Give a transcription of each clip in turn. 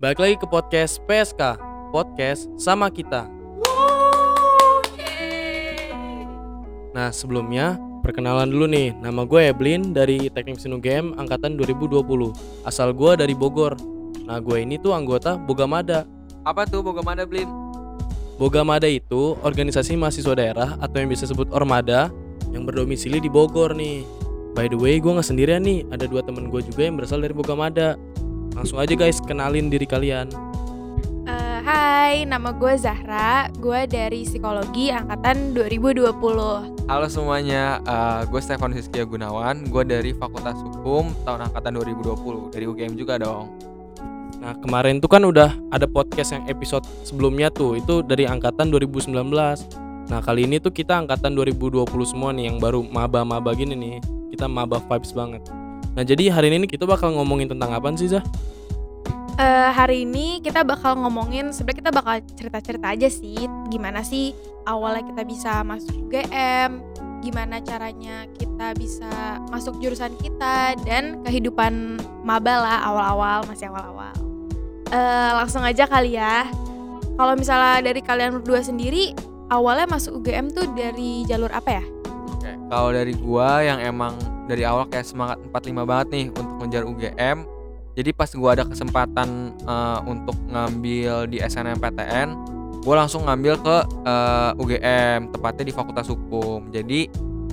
Balik lagi ke podcast PSK, podcast sama kita. Nah sebelumnya, perkenalan dulu nih, nama gue Eblin dari Teknik Mesin UGM Angkatan 2020. Asal gue dari Bogor. Nah gue ini tuh anggota Bogamada. Apa tuh Bogamada Blin? Bogamada itu organisasi mahasiswa daerah atau yang bisa disebut Ormada yang berdomisili di Bogor nih. By the way, gue nggak sendirian nih, ada dua temen gue juga yang berasal dari Bogamada. Langsung aja guys, kenalin diri kalian. Eh, hai, nama gue Zahra. Gue dari psikologi angkatan 2020. Halo semuanya, eh, gue Stefan Siskia Gunawan, gue dari Fakultas Hukum tahun angkatan 2020 dari UGM juga dong. Nah kemarin tuh kan udah ada podcast yang episode sebelumnya tuh, itu dari angkatan 2019. Nah kali ini tuh kita angkatan 2020 semua nih yang baru maba-maba gini nih. Kita maba vibes banget. Nah jadi hari ini kita bakal ngomongin tentang apa sih Zah? Eh, hari ini kita bakal ngomongin, sebenarnya kita bakal cerita-cerita aja sih, gimana sih awalnya kita bisa masuk UGM, gimana caranya kita bisa masuk jurusan kita, dan kehidupan maba lah awal-awal, masih awal-awal. Eh, langsung aja kali ya. Kalau misalnya dari kalian berdua sendiri, awalnya masuk UGM tuh dari jalur apa ya? Oke, kalau dari gua yang emang dari awal kayak semangat 45 banget nih untuk ngejar UGM. Jadi pas gua ada kesempatan eh, untuk ngambil di SNMPTN, gua langsung ngambil ke eh, UGM, tepatnya di Fakultas Hukum. Jadi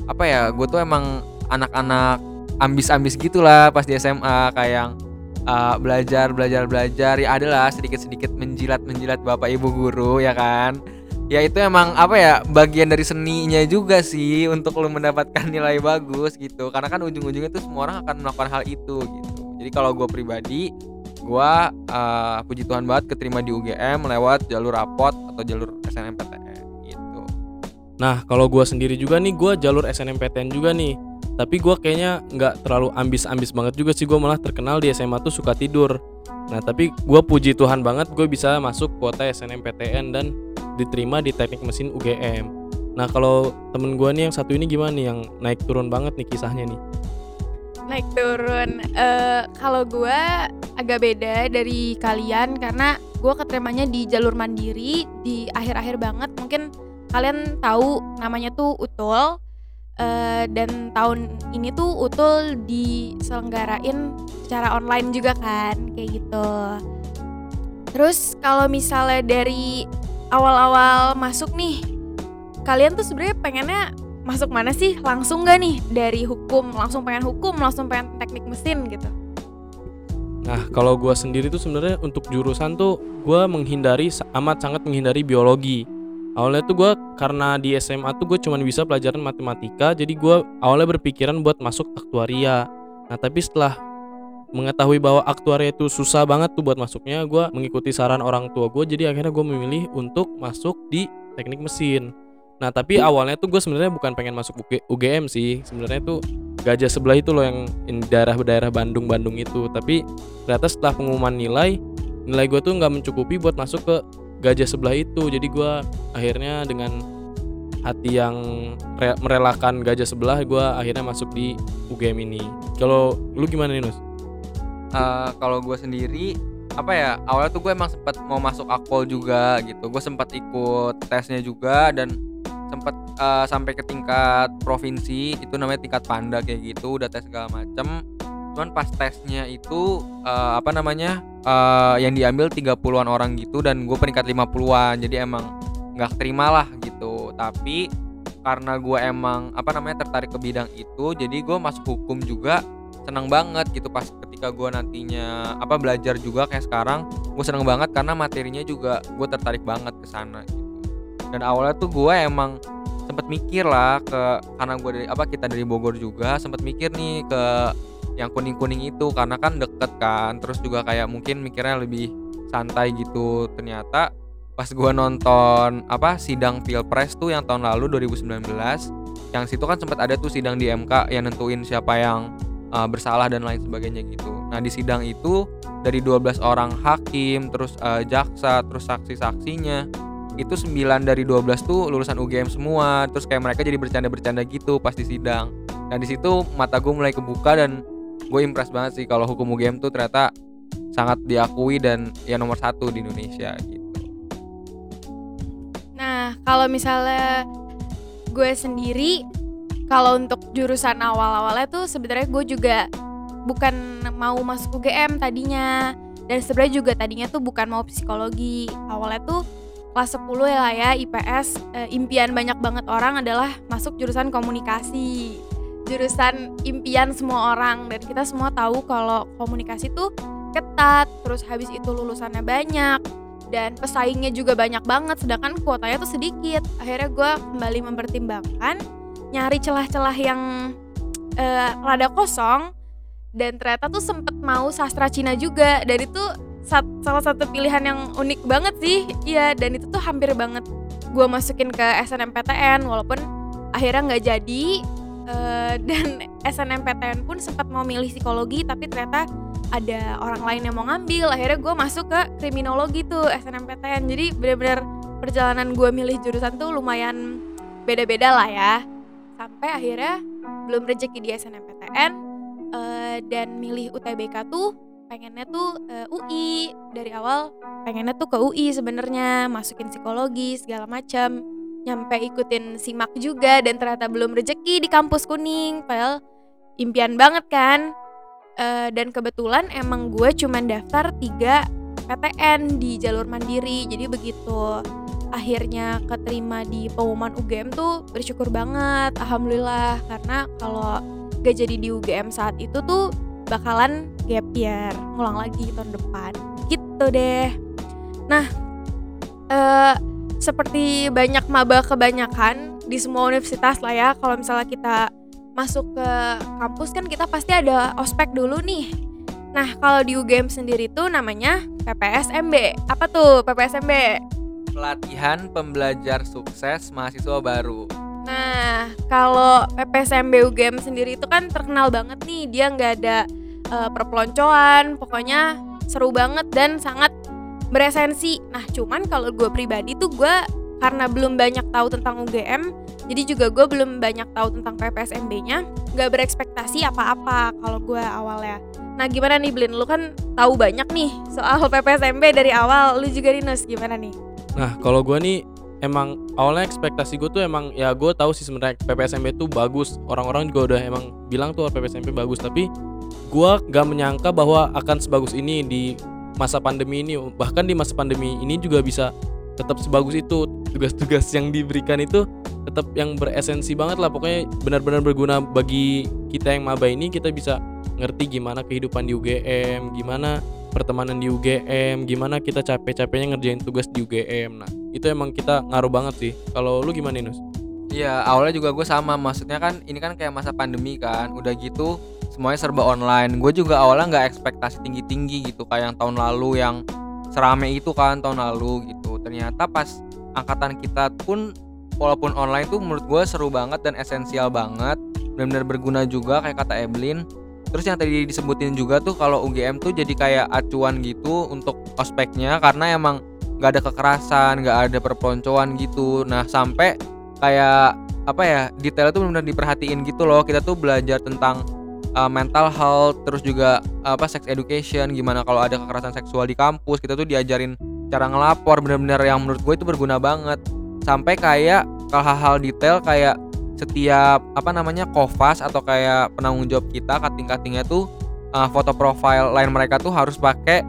apa ya, gue tuh emang anak-anak ambis-ambis gitulah pas di SMA kayak eh, belajar belajar belajar ya adalah sedikit-sedikit menjilat menjilat bapak ibu guru ya kan ya itu emang apa ya bagian dari seninya juga sih untuk lo mendapatkan nilai bagus gitu karena kan ujung-ujungnya tuh semua orang akan melakukan hal itu gitu jadi kalau gue pribadi gue eh, puji Tuhan banget keterima di UGM lewat jalur rapot atau jalur SNMPTN gitu Nah kalau gue sendiri juga nih, gue jalur SNMPTN juga nih. Tapi gue kayaknya nggak terlalu ambis-ambis banget juga sih. Gue malah terkenal di SMA tuh suka tidur. Nah tapi gue puji Tuhan banget gue bisa masuk kuota SNMPTN dan diterima di teknik mesin UGM. Nah kalau temen gue nih yang satu ini gimana nih? Yang naik turun banget nih kisahnya nih? naik turun. Eh, kalau gue agak beda dari kalian karena gue keterimanya di jalur mandiri di akhir-akhir banget. Mungkin kalian tahu namanya tuh utul. Eh, dan tahun ini tuh utul diselenggarain secara online juga kan kayak gitu. Terus kalau misalnya dari awal-awal masuk nih kalian tuh sebenarnya pengennya masuk mana sih? Langsung gak nih dari hukum? Langsung pengen hukum, langsung pengen teknik mesin gitu? Nah kalau gue sendiri tuh sebenarnya untuk jurusan tuh gue menghindari amat sangat menghindari biologi. Awalnya tuh gue karena di SMA tuh gue cuman bisa pelajaran matematika, jadi gue awalnya berpikiran buat masuk aktuaria. Nah tapi setelah mengetahui bahwa aktuaria itu susah banget tuh buat masuknya, gue mengikuti saran orang tua gue, jadi akhirnya gue memilih untuk masuk di teknik mesin. Nah tapi awalnya tuh gue sebenarnya bukan pengen masuk UG- UGM sih, sebenarnya tuh gajah sebelah itu loh yang daerah-daerah Bandung-Bandung itu. Tapi ternyata setelah pengumuman nilai, nilai gue tuh nggak mencukupi buat masuk ke gajah sebelah itu. Jadi gue akhirnya dengan hati yang re- merelakan gajah sebelah, gue akhirnya masuk di UGM ini. Kalau lu gimana nih Nus? Eh, kalau gue sendiri apa ya awalnya tuh gue emang sempat mau masuk akpol juga gitu. Gue sempat ikut tesnya juga dan sempat eh, sampai ke tingkat provinsi itu namanya tingkat panda kayak gitu udah tes segala macem. Cuman pas tesnya itu eh, apa namanya eh, yang diambil 30-an orang gitu dan gue peringkat 50-an jadi emang nggak terima lah gitu. Tapi karena gue emang apa namanya tertarik ke bidang itu jadi gue masuk hukum juga senang banget gitu pas ketika gue nantinya apa belajar juga kayak sekarang gue seneng banget karena materinya juga gue tertarik banget ke sana gitu. Dan awalnya tuh gue emang sempet mikir lah ke karena gue dari apa kita dari Bogor juga sempet mikir nih ke yang kuning kuning itu karena kan deket kan terus juga kayak mungkin mikirnya lebih santai gitu. Ternyata pas gue nonton apa sidang pilpres tuh yang tahun lalu 2019 yang situ kan sempat ada tuh sidang di MK yang nentuin siapa yang uh, bersalah dan lain sebagainya gitu. Nah di sidang itu dari 12 orang hakim, terus uh, jaksa, terus saksi-saksinya itu 9 dari 12 tuh lulusan UGM semua. Terus kayak mereka jadi bercanda-bercanda gitu pas di sidang. Nah di situ mata gue mulai kebuka dan gue impress banget sih kalau hukum UGM tuh ternyata sangat diakui dan ya nomor satu di Indonesia gitu. Nah, kalau misalnya gue sendiri, kalau untuk jurusan awal-awalnya tuh sebenarnya gue juga bukan mau masuk UGM tadinya. Dan sebenarnya juga tadinya tuh bukan mau psikologi. Awalnya tuh kelas 10 ya lah ya IPS eh, impian banyak banget orang adalah masuk jurusan komunikasi. Jurusan impian semua orang dan kita semua tahu kalau komunikasi tuh ketat, terus habis itu lulusannya banyak dan pesaingnya juga banyak banget sedangkan kuotanya tuh sedikit akhirnya gue kembali mempertimbangkan nyari celah-celah yang eh, rada kosong dan ternyata tuh sempet mau sastra Cina juga. Dan itu sat- salah satu pilihan yang unik banget sih. Iya dan itu tuh hampir banget gue masukin ke SNMPTN walaupun akhirnya nggak jadi. Eh, dan SNMPTN pun sempat mau milih psikologi tapi ternyata ada orang lain yang mau ngambil. Akhirnya gue masuk ke kriminologi tuh SNMPTN jadi bener-bener perjalanan gue milih jurusan tuh lumayan beda-beda lah ya sampai akhirnya belum rezeki di SNMPTN eh, dan milih UTBK tuh pengennya tuh eh, UI dari awal pengennya tuh ke UI sebenarnya masukin psikologi segala macam nyampe ikutin simak juga dan ternyata belum rezeki di kampus kuning. Padahal impian banget kan? Eh, dan kebetulan emang gue cuman daftar 3 PTN di jalur mandiri. Jadi begitu akhirnya keterima di pengumuman UGM tuh bersyukur banget alhamdulillah. Karena kalau gak jadi di UGM saat itu tuh bakalan gap year ngulang lagi tahun depan. Gitu deh. Nah eh seperti banyak maba kebanyakan di semua universitas lah ya kalau misalnya kita masuk ke kampus kan kita pasti ada ospek dulu nih. Nah kalau di UGM sendiri tuh namanya PPSMB apa tuh PPSMB Pelatihan pembelajar sukses mahasiswa baru. Nah, kalau PPSMB UGM sendiri itu kan terkenal banget nih, dia nggak ada eh, perpeloncoan, pokoknya seru banget dan sangat beresensi. Nah, cuman kalau gue pribadi tuh gue karena belum banyak tahu tentang UGM, jadi juga gue belum banyak tahu tentang PPSMB-nya, nggak berekspektasi apa-apa kalau gue awalnya. Nah, gimana nih Blin? Lu kan tahu banyak nih soal PPSMB dari awal. Lu juga Rinus, gimana nih? Nah, kalau gua nih emang awalnya ekspektasi gue tuh emang ya gue tahu sih sebenarnya PPSMB tuh bagus. Orang-orang juga udah emang bilang tuh PPSMB bagus, tapi gua gak menyangka bahwa akan sebagus ini di masa pandemi ini. Bahkan di masa pandemi ini juga bisa tetap sebagus itu. Tugas-tugas yang diberikan itu tetap yang beresensi banget lah. Pokoknya benar-benar berguna bagi kita yang maba ini kita bisa ngerti gimana kehidupan di UGM, gimana pertemanan di UGM, gimana kita capek-capeknya ngerjain tugas di UGM. Nah, itu emang kita ngaruh banget sih. Kalau lu gimana, Nus? Iya, awalnya juga gue sama. Maksudnya kan ini kan kayak masa pandemi kan. Udah gitu semuanya serba online. Gue juga awalnya nggak ekspektasi tinggi-tinggi gitu kayak yang tahun lalu yang serame itu kan tahun lalu gitu. Ternyata pas angkatan kita pun walaupun online tuh menurut gue seru banget dan esensial banget. Benar-benar berguna juga kayak kata Evelyn. Terus yang tadi disebutin juga tuh kalau UGM tuh jadi kayak acuan gitu untuk ospeknya karena emang nggak ada kekerasan, nggak ada perpeloncoan gitu. Nah sampai kayak apa ya detail itu benar-benar diperhatiin gitu loh. Kita tuh belajar tentang uh, mental health, terus juga apa sex education, gimana kalau ada kekerasan seksual di kampus. Kita tuh diajarin cara ngelapor, benar-benar yang menurut gue itu berguna banget. Sampai kayak hal-hal detail kayak setiap apa namanya kofas atau kayak penanggung jawab kita kating-katingnya tuh uh, foto profile lain mereka tuh harus pakai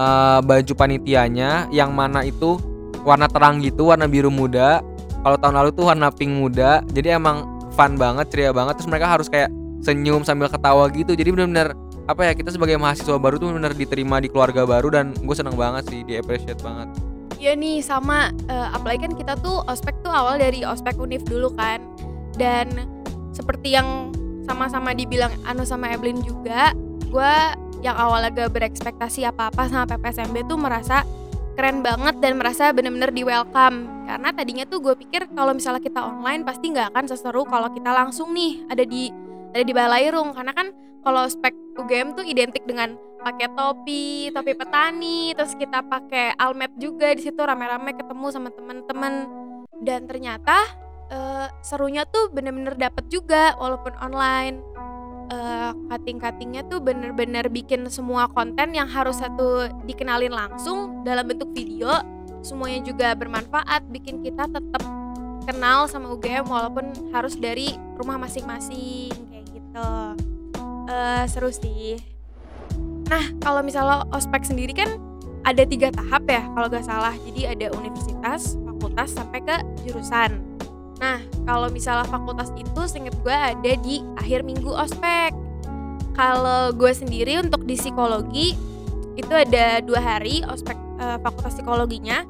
uh, baju panitianya yang mana itu warna terang gitu warna biru muda. Kalau tahun lalu tuh warna pink muda jadi emang fun banget ceria banget. Terus mereka harus kayak senyum sambil ketawa gitu. Jadi benar-benar apa ya kita sebagai mahasiswa baru tuh benar diterima di keluarga baru dan gue seneng banget sih di appreciate banget. Iya nih sama eh, apalagi kan kita tuh ospek tuh awal dari ospek univ dulu kan dan seperti yang sama-sama dibilang Anu sama Evelyn juga gue yang awalnya gak berekspektasi apa-apa sama PPSMB tuh merasa keren banget dan merasa bener-bener di welcome. Karena tadinya tuh gue pikir kalau misalnya kita online pasti nggak akan seseru kalau kita langsung nih ada di ada di Balairung karena kan kalau spek UGM tuh identik dengan pakai topi, topi petani, terus kita pakai almet juga di situ rame-rame ketemu sama teman-teman dan ternyata eh, serunya tuh bener-bener dapet juga walaupun online. Eh, cutting-cuttingnya tuh bener-bener bikin semua konten yang harus satu dikenalin langsung dalam bentuk video semuanya juga bermanfaat bikin kita tetap kenal sama UGM walaupun harus dari rumah masing-masing kayak gitu. Eh, seru sih. Nah kalau misalnya ospek sendiri kan ada tiga tahap ya kalau gak salah. Jadi ada universitas fakultas sampai ke jurusan Nah, kalau misalnya fakultas itu seinget gue ada di akhir minggu ospek. Kalau gue sendiri untuk di psikologi itu ada dua hari ospek eh, fakultas psikologinya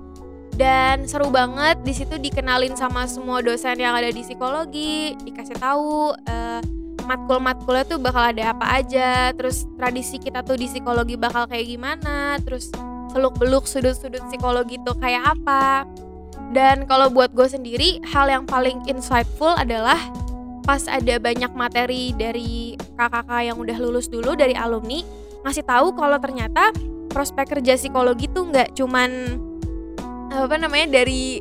dan seru banget di situ dikenalin sama semua dosen yang ada di psikologi, dikasih tahu eh, matkul-matkulnya tuh bakal ada apa aja, terus tradisi kita tuh di psikologi bakal kayak gimana, terus seluk-beluk sudut-sudut psikologi tuh kayak apa. Dan kalau buat gue sendiri, hal yang paling insightful adalah pas ada banyak materi dari kakak-kakak yang udah lulus dulu dari alumni ngasih tahu kalau ternyata prospek kerja psikologi tuh nggak cuman apa namanya dari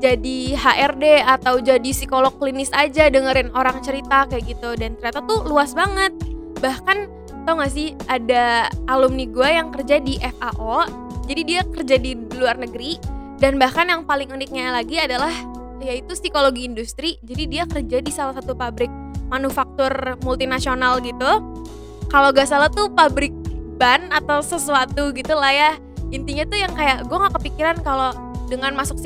jadi HRD atau jadi psikolog klinis aja dengerin orang cerita kayak gitu. Dan ternyata tuh luas banget. Bahkan tau gak sih ada alumni gue yang kerja di FAO jadi dia kerja di luar negeri dan bahkan yang paling uniknya lagi adalah yaitu psikologi industri. Jadi dia kerja di salah satu pabrik manufaktur multinasional gitu. Kalau gak salah tuh pabrik ban atau sesuatu gitu lah ya. Intinya tuh yang kayak gue gak kepikiran kalau dengan masuk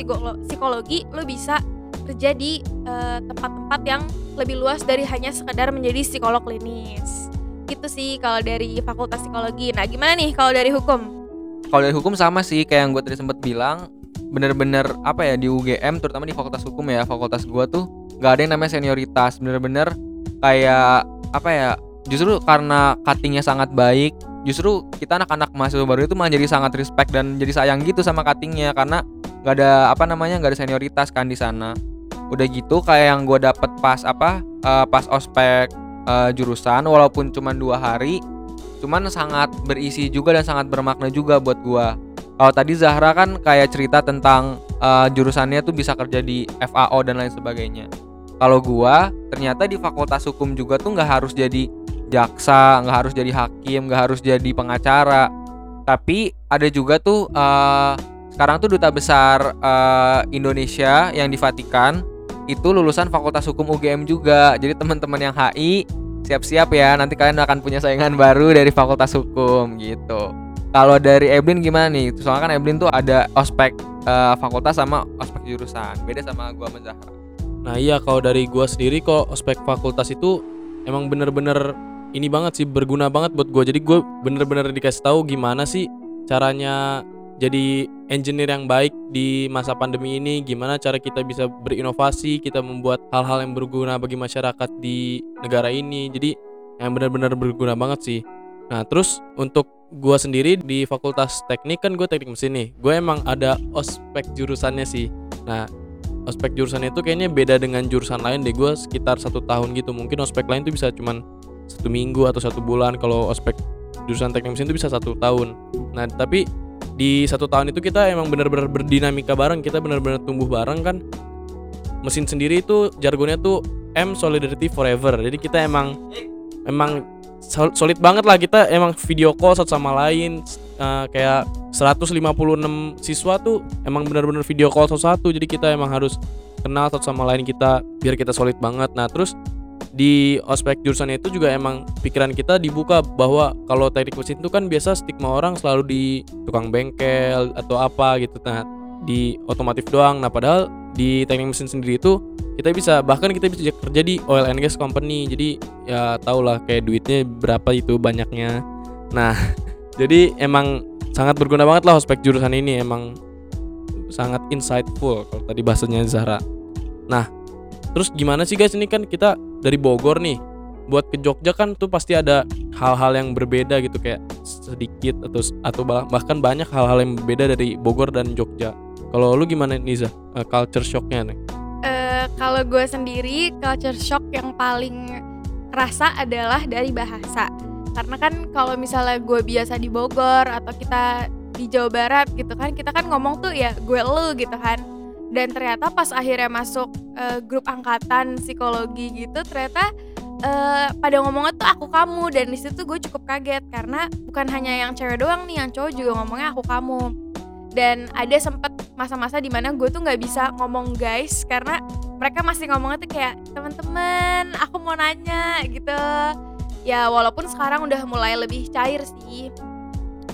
psikologi lo bisa kerja di eh, tempat-tempat uh, yang lebih luas dari hanya sekedar menjadi psikolog klinis. Gitu sih kalau dari fakultas psikologi. Nah gimana nih kalau dari hukum? Kalau dari hukum sama sih kayak yang gue tadi sempat bilang bener-bener apa ya di UGM terutama di fakultas hukum ya fakultas gua tuh nggak ada yang namanya senioritas. Bener-bener kayak apa ya justru karena cuttingnya sangat baik justru kita anak-anak mahasiswa baru itu malah jadi sangat respect dan jadi sayang gitu sama cuttingnya karena nggak ada apa namanya nggak ada senioritas kan di sana. Udah gitu kayak yang gue dapet pas apa uh, pas ospek uh, jurusan walaupun cuma dua hari cuman sangat berisi juga dan sangat bermakna juga buat gue kalau tadi Zahra kan kayak cerita tentang uh, jurusannya tuh bisa kerja di FAO dan lain sebagainya. Kalau gua ternyata di Fakultas Hukum juga tuh nggak harus jadi jaksa, nggak harus jadi hakim, nggak harus jadi pengacara. Tapi ada juga tuh uh, sekarang tuh duta besar uh, Indonesia yang di Vatikan itu lulusan Fakultas Hukum UGM juga. Jadi teman-teman yang HI siap-siap ya nanti kalian akan punya saingan baru dari Fakultas Hukum gitu. Kalau dari Eblin gimana nih? Soalnya kan Eblin tuh ada ospek uh, fakultas sama ospek jurusan. Beda sama gua sama Zahra. Nah iya kalau dari gua sendiri kok ospek fakultas itu emang bener-bener ini banget sih berguna banget buat gua. Jadi gue bener-bener dikasih tahu gimana sih caranya jadi engineer yang baik di masa pandemi ini. Gimana cara kita bisa berinovasi, kita membuat hal-hal yang berguna bagi masyarakat di negara ini. Jadi yang benar-benar berguna banget sih. Nah terus untuk gue sendiri di fakultas teknik kan gue teknik mesin nih. Gue emang ada ospek jurusannya sih. Nah ospek jurusannya itu kayaknya beda dengan jurusan lain deh. Gue sekitar satu tahun gitu. Mungkin ospek lain tuh bisa cuman satu minggu atau satu bulan. Kalau ospek jurusan teknik mesin itu bisa satu tahun. Nah tapi di satu tahun itu kita emang benar-benar berdinamika bareng. Kita benar-benar tumbuh bareng kan. Mesin sendiri itu jargonnya tuh M Solidarity Forever. Jadi kita emang emang solid banget lah kita emang video call satu sama lain uh, kayak 156 siswa tuh emang benar-benar video call satu-satu. Jadi kita emang harus kenal satu sama lain kita biar kita solid banget. Nah terus di ospek jurusan itu juga emang pikiran kita dibuka bahwa kalau teknik mesin itu kan biasa stigma orang selalu di tukang bengkel atau apa gitu. Nah di otomotif doang. Nah padahal di teknik mesin sendiri itu kita bisa bahkan kita bisa kerja di oil and gas company. Jadi ya tau lah kayak duitnya berapa itu banyaknya. Nah jadi emang sangat berguna banget lah ospek jurusan ini. Emang sangat insightful kalau tadi bahasanya Zahra. Nah terus gimana sih guys? Ini kan kita dari Bogor nih. Buat ke Jogja kan tuh pasti ada hal-hal yang berbeda gitu. Kayak sedikit atau atau bahkan banyak hal-hal yang berbeda dari Bogor dan Jogja kalau lu gimana Niza? Uh, culture shocknya nih. Kalau gue sendiri culture shock yang paling kerasa adalah dari bahasa. Karena kan kalau misalnya gue biasa di Bogor atau kita di Jawa Barat gitu kan kita kan ngomong tuh ya gue lu gitu kan. Dan ternyata pas akhirnya masuk uh, grup angkatan psikologi gitu ternyata eh, pada ngomongnya tuh aku kamu. Dan di situ gue cukup kaget karena bukan hanya yang cewek doang nih yang cowok juga ngomongnya aku kamu. Dan ada sempet masa-masa di mana gue tuh nggak bisa ngomong guys karena mereka masih ngomongnya tuh kayak teman-teman aku mau nanya gitu. Ya walaupun sekarang udah mulai lebih cair sih.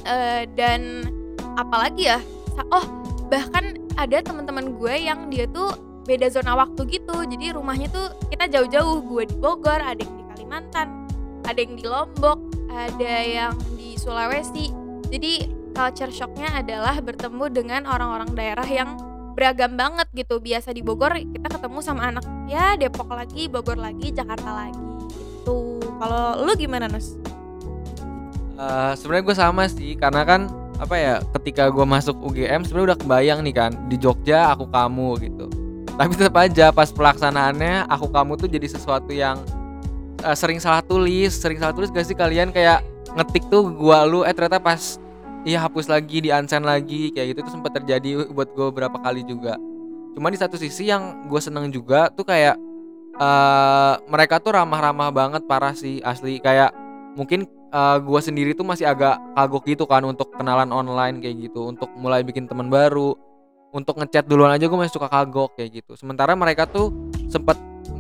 Eh, dan apalagi ya oh bahkan ada teman-teman gue yang dia tuh beda zona waktu gitu. Jadi rumahnya tuh kita jauh-jauh gue di Bogor ada yang di Kalimantan ada yang di Lombok ada yang di Sulawesi. Jadi culture shocknya adalah bertemu dengan orang-orang daerah yang beragam banget gitu. Biasa di Bogor kita ketemu sama anak ya Depok lagi Bogor lagi Jakarta lagi gitu. Kalau lu gimana Nus? Eh, sebenarnya gue sama sih karena kan apa ya ketika gue masuk UGM sebenarnya udah kebayang nih kan di Jogja aku kamu gitu. Tapi tetap aja pas pelaksanaannya aku kamu tuh jadi sesuatu yang eh, sering salah tulis sering salah tulis gak sih kalian? Kayak ngetik tuh gua lu eh ternyata pas iya hapus lagi di unsend lagi kayak gitu itu sempat terjadi buat gue beberapa kali juga. Cuma di satu sisi yang gue seneng juga tuh kayak eh mereka tuh ramah-ramah banget parah sih asli. Kayak mungkin uh, gue sendiri tuh masih agak kagok gitu kan untuk kenalan online kayak gitu untuk mulai bikin teman baru. Untuk ngechat duluan aja gue masih suka kagok kayak gitu. Sementara mereka tuh sempet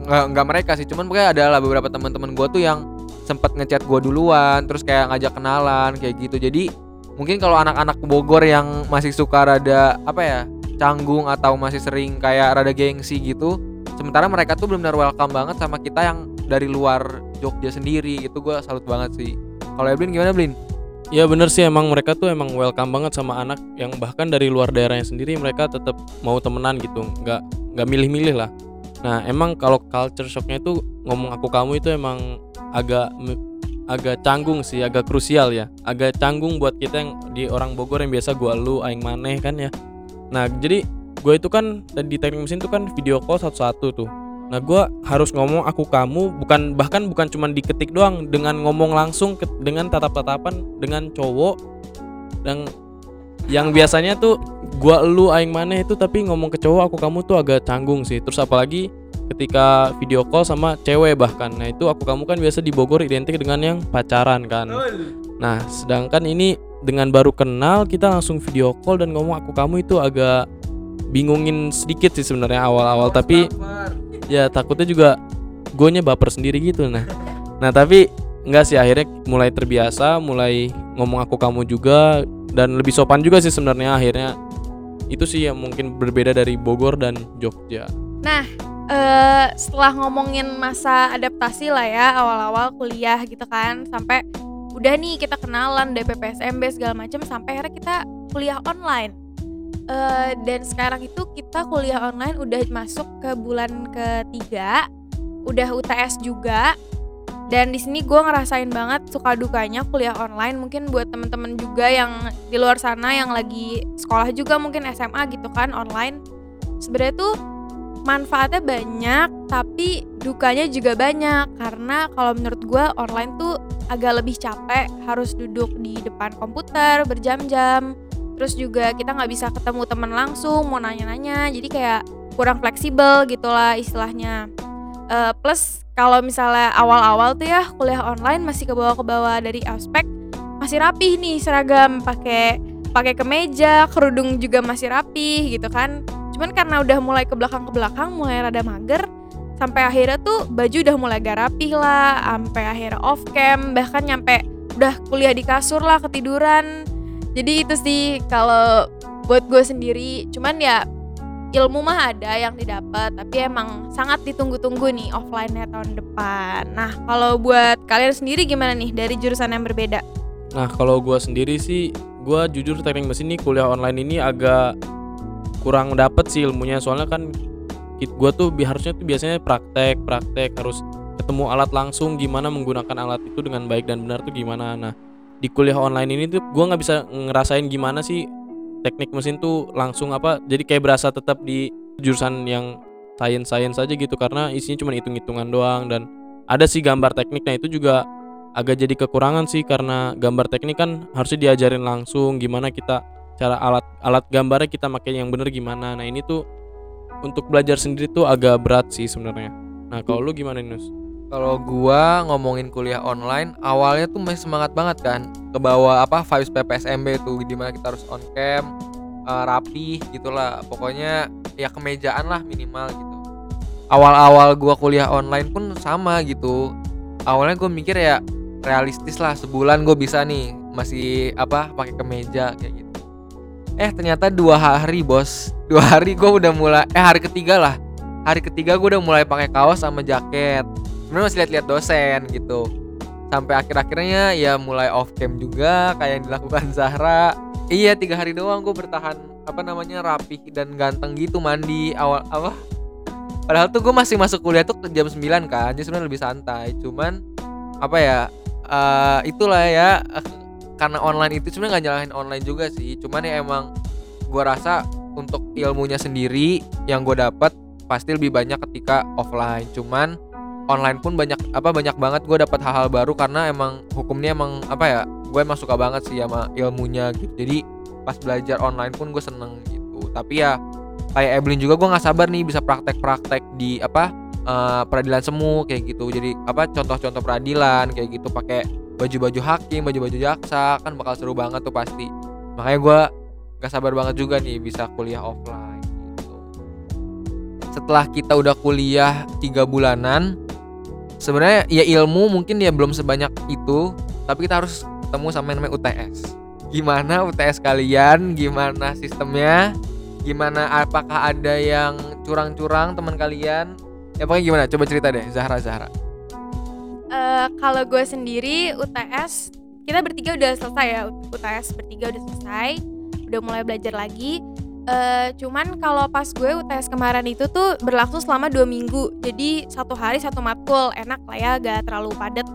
nggak mereka sih cuman pokoknya adalah beberapa teman-teman gue tuh yang sempet ngechat gue duluan terus kayak ngajak kenalan kayak gitu. Jadi mungkin kalau anak-anak Bogor yang masih suka rada apa ya canggung atau masih sering kayak rada gengsi gitu sementara mereka tuh benar-benar welcome banget sama kita yang dari luar Jogja sendiri itu gue salut banget sih. Kalau Eblin gimana Blin? Ya bener sih. Emang mereka tuh emang welcome banget sama anak yang bahkan dari luar daerahnya sendiri mereka tetap mau temenan gitu. Nggak nggak milih-milih lah. Nah emang kalau culture shocknya itu ngomong aku kamu itu emang agak agak canggung sih agak krusial ya. Agak canggung buat kita yang di orang Bogor yang biasa gua lu aing maneh kan ya. Nah jadi gue itu kan di teknik mesin tuh kan video call satu-satu tuh. Nah gue harus ngomong aku kamu bukan bahkan bukan cuman diketik doang dengan ngomong langsung ke- dengan tatap-tatapan dengan cowok dan yang biasanya tuh gua lu aing maneh itu tapi ngomong ke cowok aku kamu tuh agak canggung sih. Terus apalagi ketika video call sama cewek bahkan. Nah itu aku kamu kan biasa di Bogor identik dengan yang pacaran kan. Nah sedangkan ini dengan baru kenal kita langsung video call dan ngomong aku kamu itu agak bingungin sedikit sih sebenarnya awal-awal tapi ya takutnya juga gue baper sendiri gitu. Nah nah tapi enggak sih akhirnya mulai terbiasa mulai ngomong aku kamu juga dan lebih sopan juga sih sebenarnya akhirnya. Itu sih yang mungkin berbeda dari Bogor dan Jogja eh setelah ngomongin masa adaptasi lah ya awal-awal kuliah gitu kan sampai udah nih kita kenalan DPPSMB segala macam sampai akhirnya kita kuliah online. Eh dan sekarang itu kita kuliah online udah masuk ke bulan ketiga udah UTS juga. Dan di sini gue ngerasain banget suka dukanya kuliah online mungkin buat temen-temen juga yang di luar sana yang lagi sekolah juga mungkin SMA gitu kan online. Sebenarnya tuh manfaatnya banyak tapi dukanya juga banyak. Karena kalau menurut gue online tuh agak lebih capek harus duduk di depan komputer berjam-jam. Terus juga kita nggak bisa ketemu teman langsung mau nanya-nanya. Jadi kayak kurang fleksibel gitulah istilahnya. Eh, plus kalau misalnya awal-awal tuh ya kuliah online masih ke bawah ke bawah dari aspek masih rapih nih seragam. Pakai pakai kemeja kerudung juga masih rapih gitu kan cuman karena udah mulai ke belakang ke belakang mulai rada mager sampai akhirnya tuh baju udah mulai agak rapih lah sampai akhirnya off cam bahkan nyampe udah kuliah di kasur lah ketiduran. Jadi itu sih kalau buat gue sendiri. Cuman ya ilmu mah ada yang didapat tapi emang sangat ditunggu-tunggu nih offline-nya tahun depan. Nah kalau buat kalian sendiri gimana nih dari jurusan yang berbeda? Nah kalau gua sendiri sih gua jujur teknik mesin ini kuliah online ini agak kurang dapet sih ilmunya. Soalnya kan gua tuh harusnya tuh biasanya praktek praktek harus ketemu alat langsung gimana menggunakan alat itu dengan baik dan benar tuh gimana. Nah di kuliah online ini tuh gua nggak bisa ngerasain gimana sih teknik mesin tuh langsung apa jadi kayak berasa tetap di jurusan yang science science aja gitu karena isinya cuma hitung-hitungan doang. Dan ada sih gambar tekniknya itu juga agak jadi kekurangan sih karena gambar teknik kan harusnya diajarin langsung gimana kita cara alat alat gambarnya kita pakai yang bener gimana nah ini tuh untuk belajar sendiri tuh agak berat sih sebenarnya nah kalau lu gimana Nus? Kalau gua ngomongin kuliah online, awalnya tuh masih semangat banget kan. Ke bawah apa vibes PPSMB tuh di mana kita harus on cam, uh, rapih gitulah. Pokoknya ya kemejaan lah minimal gitu. Awal-awal gua kuliah online pun sama gitu. Awalnya gue mikir ya realistis lah sebulan gue bisa nih masih apa pakai kemeja kayak gitu. Eh ternyata dua hari bos, dua hari gue udah mulai eh hari ketiga lah. Hari ketiga gue udah mulai pakai kaos sama jaket. Sebenarnya masih lihat-lihat dosen gitu. Sampai akhir-akhirnya ya mulai off cam juga kayak yang dilakukan Zahra. Iya tiga hari doang gue bertahan apa namanya rapih dan ganteng gitu mandi. Awal apa? Padahal tuh gue masih masuk kuliah tuh jam 9 kan jadi sebenarnya lebih santai. Cuman apa ya uh, itulah ya karena online itu sebenarnya nggak nyalahin online juga sih. Cuman ya emang gue rasa untuk ilmunya sendiri yang gue dapat pasti lebih banyak ketika offline. Cuman online pun banyak apa banyak banget gue dapat hal-hal baru karena emang hukumnya emang apa ya gue emang suka banget sih sama ilmunya gitu. Jadi pas belajar online pun gue seneng gitu. Tapi ya kayak Evelyn juga gue nggak sabar nih bisa praktek-praktek di apa uh, peradilan semu kayak gitu. Jadi apa contoh-contoh peradilan kayak gitu pakai baju-baju hakim baju-baju jaksa kan bakal seru banget tuh pasti. Makanya gue gak sabar banget juga nih bisa kuliah offline gitu. Setelah kita udah kuliah tiga bulanan sebenarnya ya ilmu mungkin ya belum sebanyak itu tapi kita harus ketemu sama yang namanya UTS gimana UTS kalian? Gimana sistemnya? Gimana apakah ada yang curang-curang teman kalian? Ya pokoknya gimana? Coba cerita deh Zahra Zahra uh, kalau gue sendiri UTS kita bertiga udah selesai ya UTS bertiga udah selesai udah mulai belajar lagi. Uh, cuman kalau pas gue UTS kemarin itu tuh berlangsung selama dua minggu. Jadi satu hari satu matkul enak lah ya gak terlalu padat.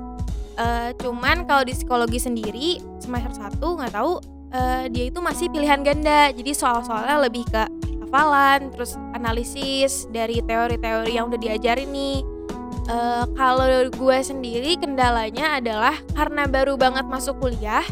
Uh, cuman kalau di psikologi sendiri semester satu nggak tahu uh, dia itu masih pilihan ganda. Jadi soal-soalnya lebih ke hafalan terus analisis dari teori-teori yang udah diajarin nih uh, kalau gue sendiri kendalanya adalah karena baru banget masuk kuliah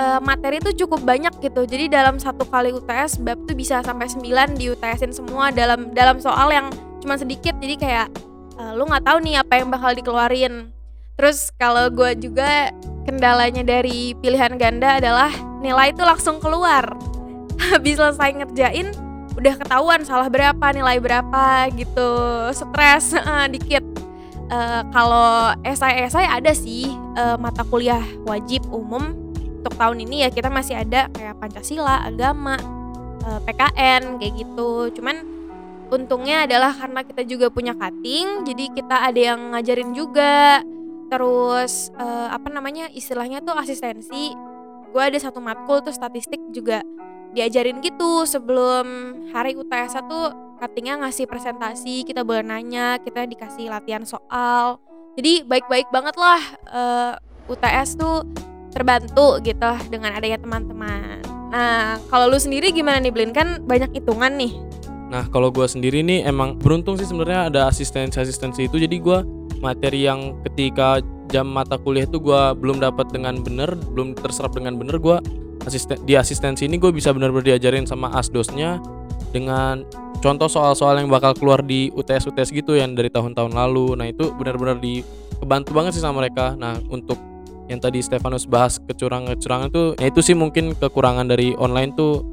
uh, materi itu cukup banyak gitu. Jadi dalam satu kali UTS bab tuh bisa sampai 9 di UTSin semua dalam dalam soal yang cuma sedikit. Jadi kayak uh, lu nggak tahu nih apa yang bakal dikeluarin. Terus kalau gue juga kendalanya dari pilihan ganda adalah nilai itu langsung keluar. Habis selesai ngerjain udah ketahuan salah berapa nilai berapa gitu stres dikit uh, kalau esai-esai ada sih uh, mata kuliah wajib umum untuk tahun ini ya kita masih ada kayak Pancasila, agama, eh, PKN kayak gitu. Cuman untungnya adalah karena kita juga punya cutting, jadi kita ada yang ngajarin juga. Terus uh, apa namanya istilahnya tuh asistensi. Gue ada satu matkul tuh statistik juga diajarin gitu sebelum hari UTS tuh cuttingnya ngasih presentasi, kita boleh nanya, kita dikasih latihan soal. Jadi baik-baik banget lah uh, eh, UTS tuh terbantu gitu dengan adanya teman-teman. Nah, kalau lu sendiri gimana nih Blin? Kan banyak hitungan nih. Nah, kalau gue sendiri nih emang beruntung sih sebenarnya ada asistensi-asistensi itu. Jadi gue materi yang ketika jam mata kuliah itu gue belum dapat dengan bener, belum terserap dengan bener, gue asisten di asistensi ini gue bisa benar-benar diajarin sama asdosnya dengan contoh soal-soal yang bakal keluar di UTS UTS gitu yang dari tahun-tahun lalu. Nah itu benar-benar di kebantu banget sih sama mereka. Nah untuk yang tadi Stefanus bahas kecurangan-kecurangan tuh ya itu sih mungkin kekurangan dari online tuh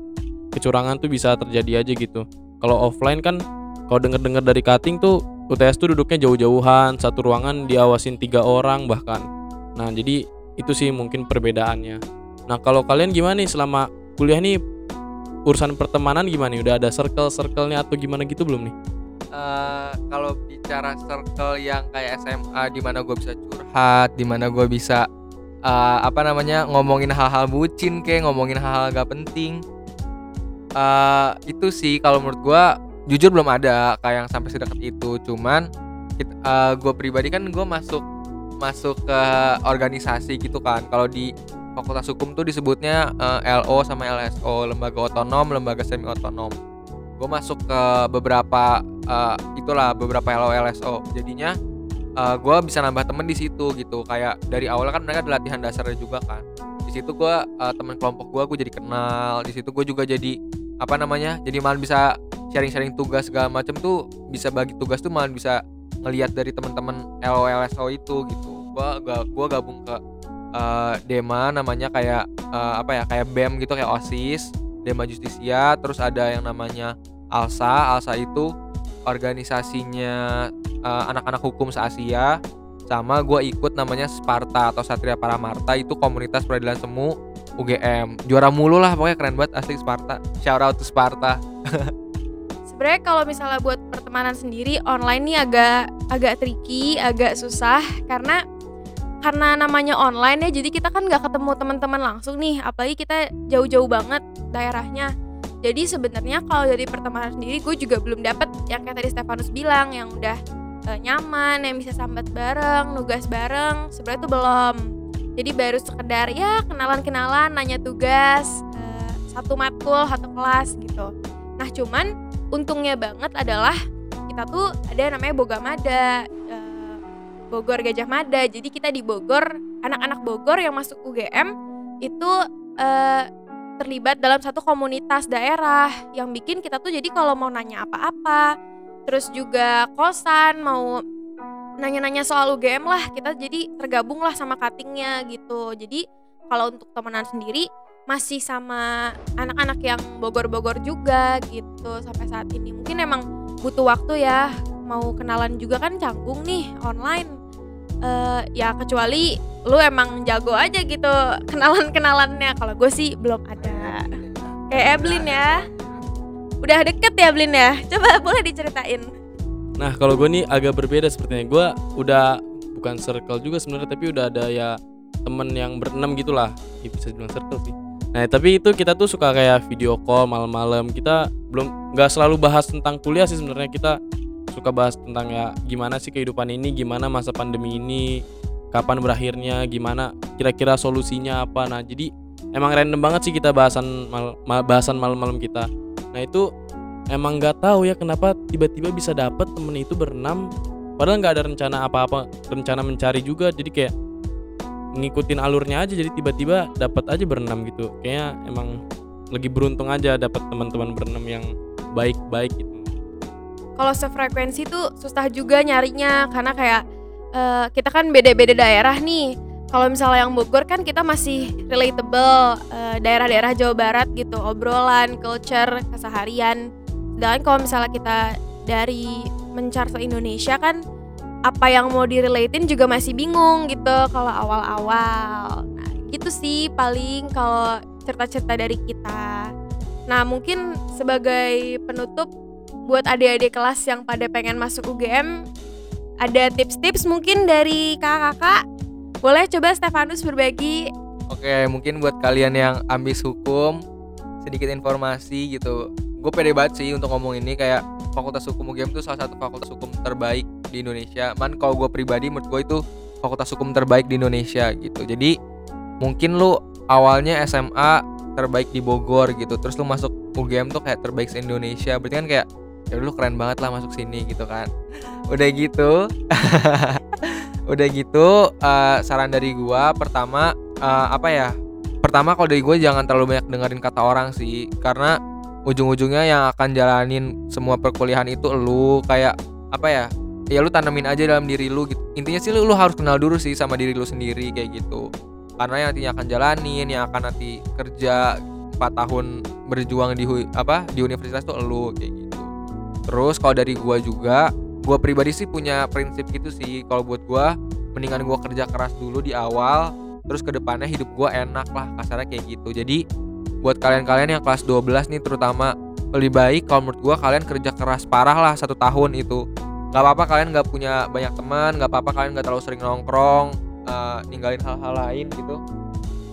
kecurangan tuh bisa terjadi aja gitu kalau offline kan kalau denger-dengar dari cutting tuh UTS tuh duduknya jauh-jauhan satu ruangan diawasin tiga orang bahkan nah jadi itu sih mungkin perbedaannya nah kalau kalian gimana nih selama kuliah nih urusan pertemanan gimana nih? Udah ada circle-circle-nya atau gimana gitu belum nih? Uh, kalau bicara circle yang kayak SMA di mana gue bisa curhat, di mana gue bisa uh, apa namanya ngomongin hal-hal bucin kayak ngomongin hal-hal gak penting. Uh, itu sih kalau menurut gue jujur belum ada kayak yang sampai sedekat itu. Cuman uh, gue pribadi kan gue masuk masuk ke organisasi gitu kan. Kalau di fakultas hukum tuh disebutnya uh, LO sama LSO lembaga otonom lembaga semi otonom gue masuk ke beberapa uh, itulah beberapa LO LSO jadinya uh, eh, gue bisa nambah temen di situ gitu. Kayak dari awal kan mereka ada latihan dasarnya juga kan. Di situ gue uh, teman kelompok gue gue jadi kenal. Di situ gue juga jadi apa namanya jadi malah bisa sharing-sharing tugas segala macam tuh bisa bagi tugas tuh malah bisa ngelihat dari teman-teman LOLSO itu gitu. Gua gak gua gabung ke eh, Dema namanya kayak eh, apa ya kayak BEM gitu kayak OSIS Dema Justisia terus ada yang namanya ALSA. ALSA itu organisasinya eh, anak-anak hukum se-Asia sama gua ikut namanya Sparta atau Satria Paramarta. Itu komunitas peradilan semu UGM juara mulu lah pokoknya keren banget asli Sparta. Shout out to Sparta. Sebenarnya kalau misalnya buat pertemanan sendiri online nih agak agak tricky, agak susah karena karena namanya online ya jadi kita kan nggak ketemu teman-teman langsung nih apalagi kita jauh-jauh banget daerahnya. Jadi sebenarnya kalau dari pertemanan sendiri gue juga belum dapet yang kayak tadi Stefanus bilang yang udah eh, nyaman yang bisa sambat bareng nugas bareng sebenarnya itu belum. Jadi baru sekedar ya kenalan-kenalan nanya tugas eh, satu matkul satu kelas gitu. Nah cuman untungnya banget adalah kita tuh ada namanya Bogamada eh, Bogor Gajah Mada. Jadi kita di Bogor, anak-anak Bogor yang masuk UGM itu eh, terlibat dalam satu komunitas daerah yang bikin kita tuh jadi kalau mau nanya apa-apa, terus juga kosan mau nanya-nanya soal UGM lah, kita jadi tergabung lah sama cuttingnya gitu. Jadi kalau untuk temenan sendiri masih sama anak-anak yang Bogor-Bogor juga gitu sampai saat ini. Mungkin emang butuh waktu ya mau kenalan juga kan canggung nih online. Eh, ya kecuali lu emang jago aja gitu kenalan kenalannya kalau gue sih belum ada. Kayak Evelyn ya. Udah deket ya Evelyn ya? Coba boleh diceritain. Nah kalau gue nih agak berbeda sepertinya. Gue udah bukan circle juga sebenarnya tapi udah ada ya temen yang berenam gitulah. Ya, bisa dibilang circle sih. Nah tapi itu kita tuh suka kayak video call malam-malam. Kita belum nggak selalu bahas tentang kuliah sih sebenarnya. Kita suka bahas tentang ya gimana sih kehidupan ini gimana masa pandemi ini kapan berakhirnya gimana kira-kira solusinya apa. Nah jadi emang random banget sih kita bahasan mal, ma- bahasan malam-malam kita. Nah itu emang nggak tahu ya kenapa tiba-tiba bisa dapet temen itu berenam padahal nggak ada rencana apa-apa rencana mencari juga. Jadi kayak ngikutin alurnya aja jadi tiba-tiba dapat aja berenam gitu. Kayaknya emang lagi beruntung aja dapat teman-teman berenam yang baik-baik gitu kalau sefrekuensi tuh susah juga nyarinya karena kayak eh, kita kan beda-beda daerah nih. Kalau misalnya yang Bogor kan kita masih relatable eh, daerah-daerah Jawa Barat gitu obrolan culture keseharian. Sedangkan kalau misalnya kita dari mencar se Indonesia kan apa yang mau direlatin juga masih bingung gitu kalau awal-awal. Nah gitu sih paling kalau cerita-cerita dari kita. Nah mungkin sebagai penutup buat adik-adik kelas yang pada pengen masuk UGM ada tips-tips mungkin dari kakak-kakak boleh coba Stefanus berbagi Oke, mungkin buat kalian yang ambis hukum, sedikit informasi gitu. Gue pede banget sih untuk ngomong ini kayak Fakultas Hukum UGM itu salah satu fakultas hukum terbaik di Indonesia. Man kalau gue pribadi menurut gue itu fakultas hukum terbaik di Indonesia gitu. Jadi mungkin lu awalnya SMA terbaik di Bogor gitu, terus lu masuk UGM tuh kayak terbaik se Indonesia. Berarti kan kayak ya lu keren banget lah masuk sini gitu kan. Udah gitu. Udah gitu eh, saran dari gua pertama eh, apa ya pertama kalau dari gue jangan terlalu banyak dengerin kata orang sih karena ujung-ujungnya yang akan jalanin semua perkuliahan itu lu kayak apa ya ya lu tanemin aja dalam diri lu gitu intinya sih lu, lu harus kenal dulu sih sama diri lu sendiri kayak gitu karena yang nantinya akan jalanin yang akan nanti kerja 4 tahun berjuang di apa di universitas tuh lu kayak gitu terus kalau dari gua juga gua pribadi sih punya prinsip gitu sih. Kalau buat gua mendingan gua kerja keras dulu di awal terus ke depannya hidup gue enak lah kasarnya kayak gitu. Jadi buat kalian-kalian yang kelas 12 nih terutama lebih baik kalau menurut gue kalian kerja keras parah lah satu tahun itu. Nggak apa-apa kalian nggak punya banyak teman nggak apa-apa kalian nggak terlalu sering nongkrong eh, ninggalin hal-hal lain gitu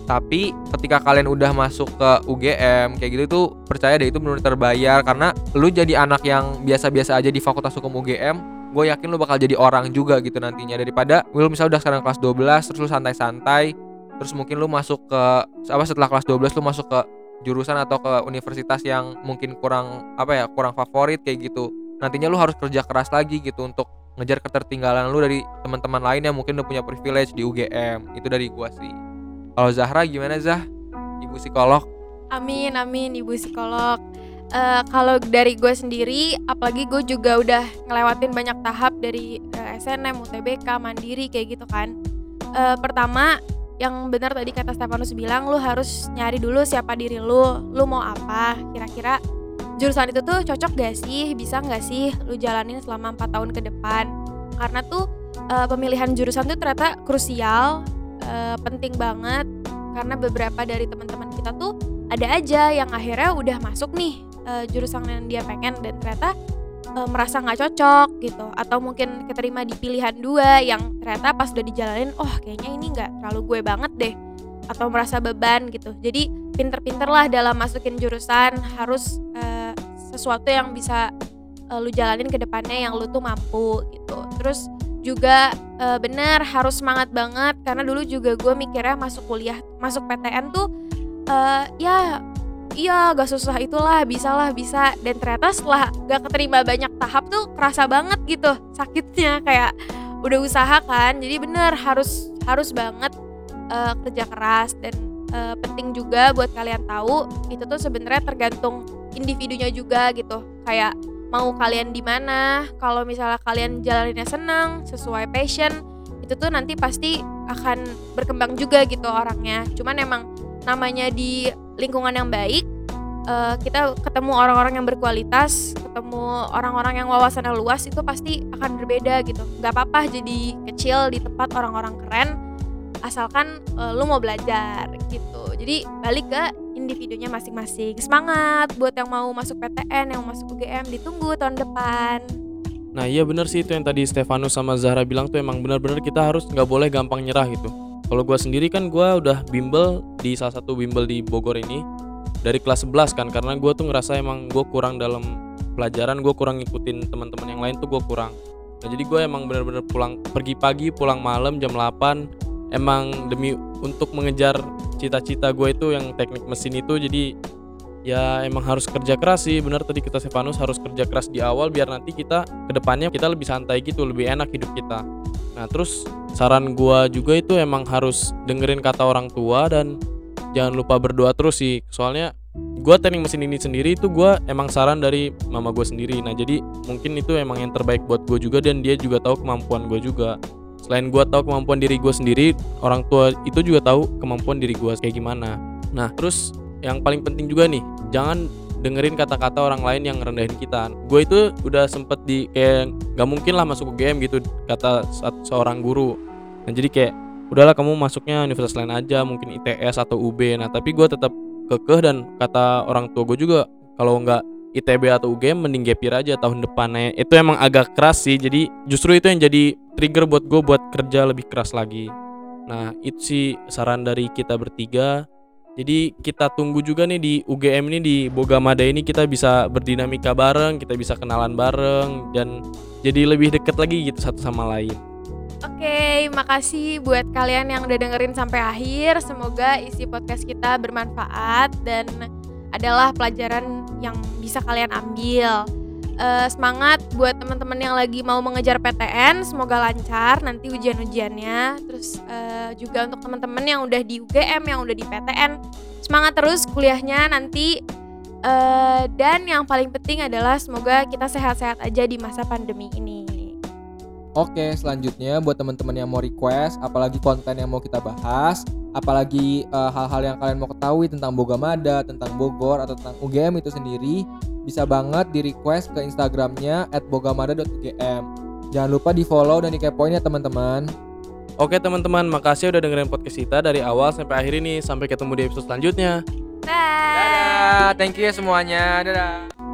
tapi ketika kalian udah masuk ke UGM kayak gitu tuh percaya deh itu benar terbayar. Karena lu jadi anak yang biasa-biasa aja di Fakultas Hukum UGM gue yakin lu bakal jadi orang juga gitu nantinya. Daripada lu misalnya udah sekarang kelas 12 terus lu santai-santai terus mungkin lu masuk ke apa setelah kelas 12 lu masuk ke jurusan atau ke universitas yang mungkin kurang apa ya kurang favorit kayak gitu nantinya lu harus kerja keras lagi gitu untuk ngejar ketertinggalan lu dari teman-teman lain yang mungkin udah punya privilege di UGM itu dari gua sih kalau Zahra gimana Zah ibu psikolog Amin, amin, ibu psikolog. Eh, kalau dari gue sendiri, apalagi gue juga udah ngelewatin banyak tahap dari eh, SNM, UTBK, Mandiri kayak gitu kan. Eh, pertama yang benar tadi kata Stefanus bilang lu harus nyari dulu siapa diri lu, lu mau apa, kira-kira jurusan itu tuh cocok gak sih, bisa gak sih lu jalanin selama 4 tahun ke depan. Karena tuh pemilihan jurusan tuh ternyata krusial, eh, penting banget. Karena beberapa dari teman-teman kita tuh ada aja yang akhirnya udah masuk nih eh, jurusan yang dia pengen dan ternyata eh, merasa nggak cocok gitu. Atau mungkin keterima di pilihan dua yang ternyata pas udah dijalanin oh kayaknya ini nggak terlalu gue banget deh atau merasa beban gitu. Jadi pinter-pinter lah dalam masukin jurusan harus eh, sesuatu yang bisa eh, lu jalanin ke depannya yang lu tuh mampu gitu. Terus juga eh, bener harus semangat banget. Karena dulu juga gue mikirnya masuk kuliah masuk PTN tuh eh, ya iya gak susah itulah bisa lah bisa. Dan ternyata setelah gak keterima banyak tahap tuh kerasa banget gitu sakitnya kayak udah usaha kan. Jadi bener harus harus banget eh, kerja keras. Dan eh, penting juga buat kalian tahu itu tuh sebenarnya tergantung individunya juga gitu. Kayak mau kalian di mana kalau misalnya kalian jalaninnya senang sesuai passion itu tuh nanti pasti akan berkembang juga gitu orangnya. Cuman emang namanya di lingkungan yang baik eh, kita ketemu orang-orang yang berkualitas ketemu orang-orang yang wawasannya luas itu pasti akan berbeda gitu. Nggak apa-apa jadi kecil di tempat orang-orang keren asalkan eh, lu mau belajar gitu jadi balik ke individunya masing-masing semangat buat yang mau masuk PTN yang mau masuk UGM ditunggu tahun depan Nah iya bener sih itu yang tadi Stefanus sama Zahra bilang tuh emang bener-bener kita harus nggak boleh gampang nyerah gitu. Kalau gua sendiri kan gua udah bimbel di salah satu bimbel di Bogor ini dari kelas 11 kan karena gua tuh ngerasa emang gua kurang dalam pelajaran gue kurang ngikutin teman-teman yang lain tuh gue kurang. Nah jadi gue emang bener-bener pulang pergi pagi pulang malam jam 8 emang demi untuk mengejar cita-cita gue itu yang teknik mesin itu jadi ya emang harus kerja keras sih. Bener tadi kita Stefanus harus kerja keras di awal biar nanti kita ke depannya kita lebih santai gitu lebih enak hidup kita. Nah terus saran gua juga itu emang harus dengerin kata orang tua dan jangan lupa berdoa terus sih. Soalnya gua teknik mesin ini sendiri itu gua emang saran dari mama gue sendiri. Nah jadi mungkin itu emang yang terbaik buat gue juga dan dia juga tahu kemampuan gue juga selain gua tahu kemampuan diri gue sendiri orang tua itu juga tahu kemampuan diri gue kayak gimana. Nah terus yang paling penting juga nih jangan dengerin kata-kata orang lain yang rendahin kita. Gue itu udah sempet di kayak nggak mungkin lah masuk ke game gitu kata seorang guru. Nah jadi kayak udahlah kamu masuknya universitas lain aja mungkin ITS atau UB nah tapi gue tetap kekeh dan kata orang tua gue juga kalau nggak ITB atau UGM mending gap year aja tahun depannya itu emang agak keras sih jadi justru itu yang jadi trigger buat gue buat kerja lebih keras lagi nah itu sih saran dari kita bertiga jadi kita tunggu juga nih di UGM ini di Bogamada ini kita bisa berdinamika bareng, kita bisa kenalan bareng dan jadi lebih deket lagi gitu satu sama lain. Oke, makasih buat kalian yang udah dengerin sampai akhir. Semoga isi podcast kita bermanfaat dan adalah pelajaran yang bisa kalian ambil. Eh, semangat buat teman-teman yang lagi mau mengejar PTN, semoga lancar nanti ujian-ujiannya. Terus eh, juga untuk teman-teman yang udah di UGM, yang udah di PTN, semangat terus kuliahnya nanti. Eh, dan yang paling penting adalah semoga kita sehat-sehat aja di masa pandemi ini. Oke, selanjutnya buat teman-teman yang mau request, apalagi konten yang mau kita bahas, apalagi eh, hal-hal yang kalian mau ketahui tentang Bogamada, tentang Bogor atau tentang UGM itu sendiri, bisa banget di request ke Instagramnya @bogamada.ugm. Jangan lupa di follow dan dikepoin ya teman-teman. Oke teman-teman, makasih udah dengerin podcast kita dari awal sampai akhir ini. Sampai ketemu di episode selanjutnya. Bye. Dadah, thank you ya semuanya. Dadah.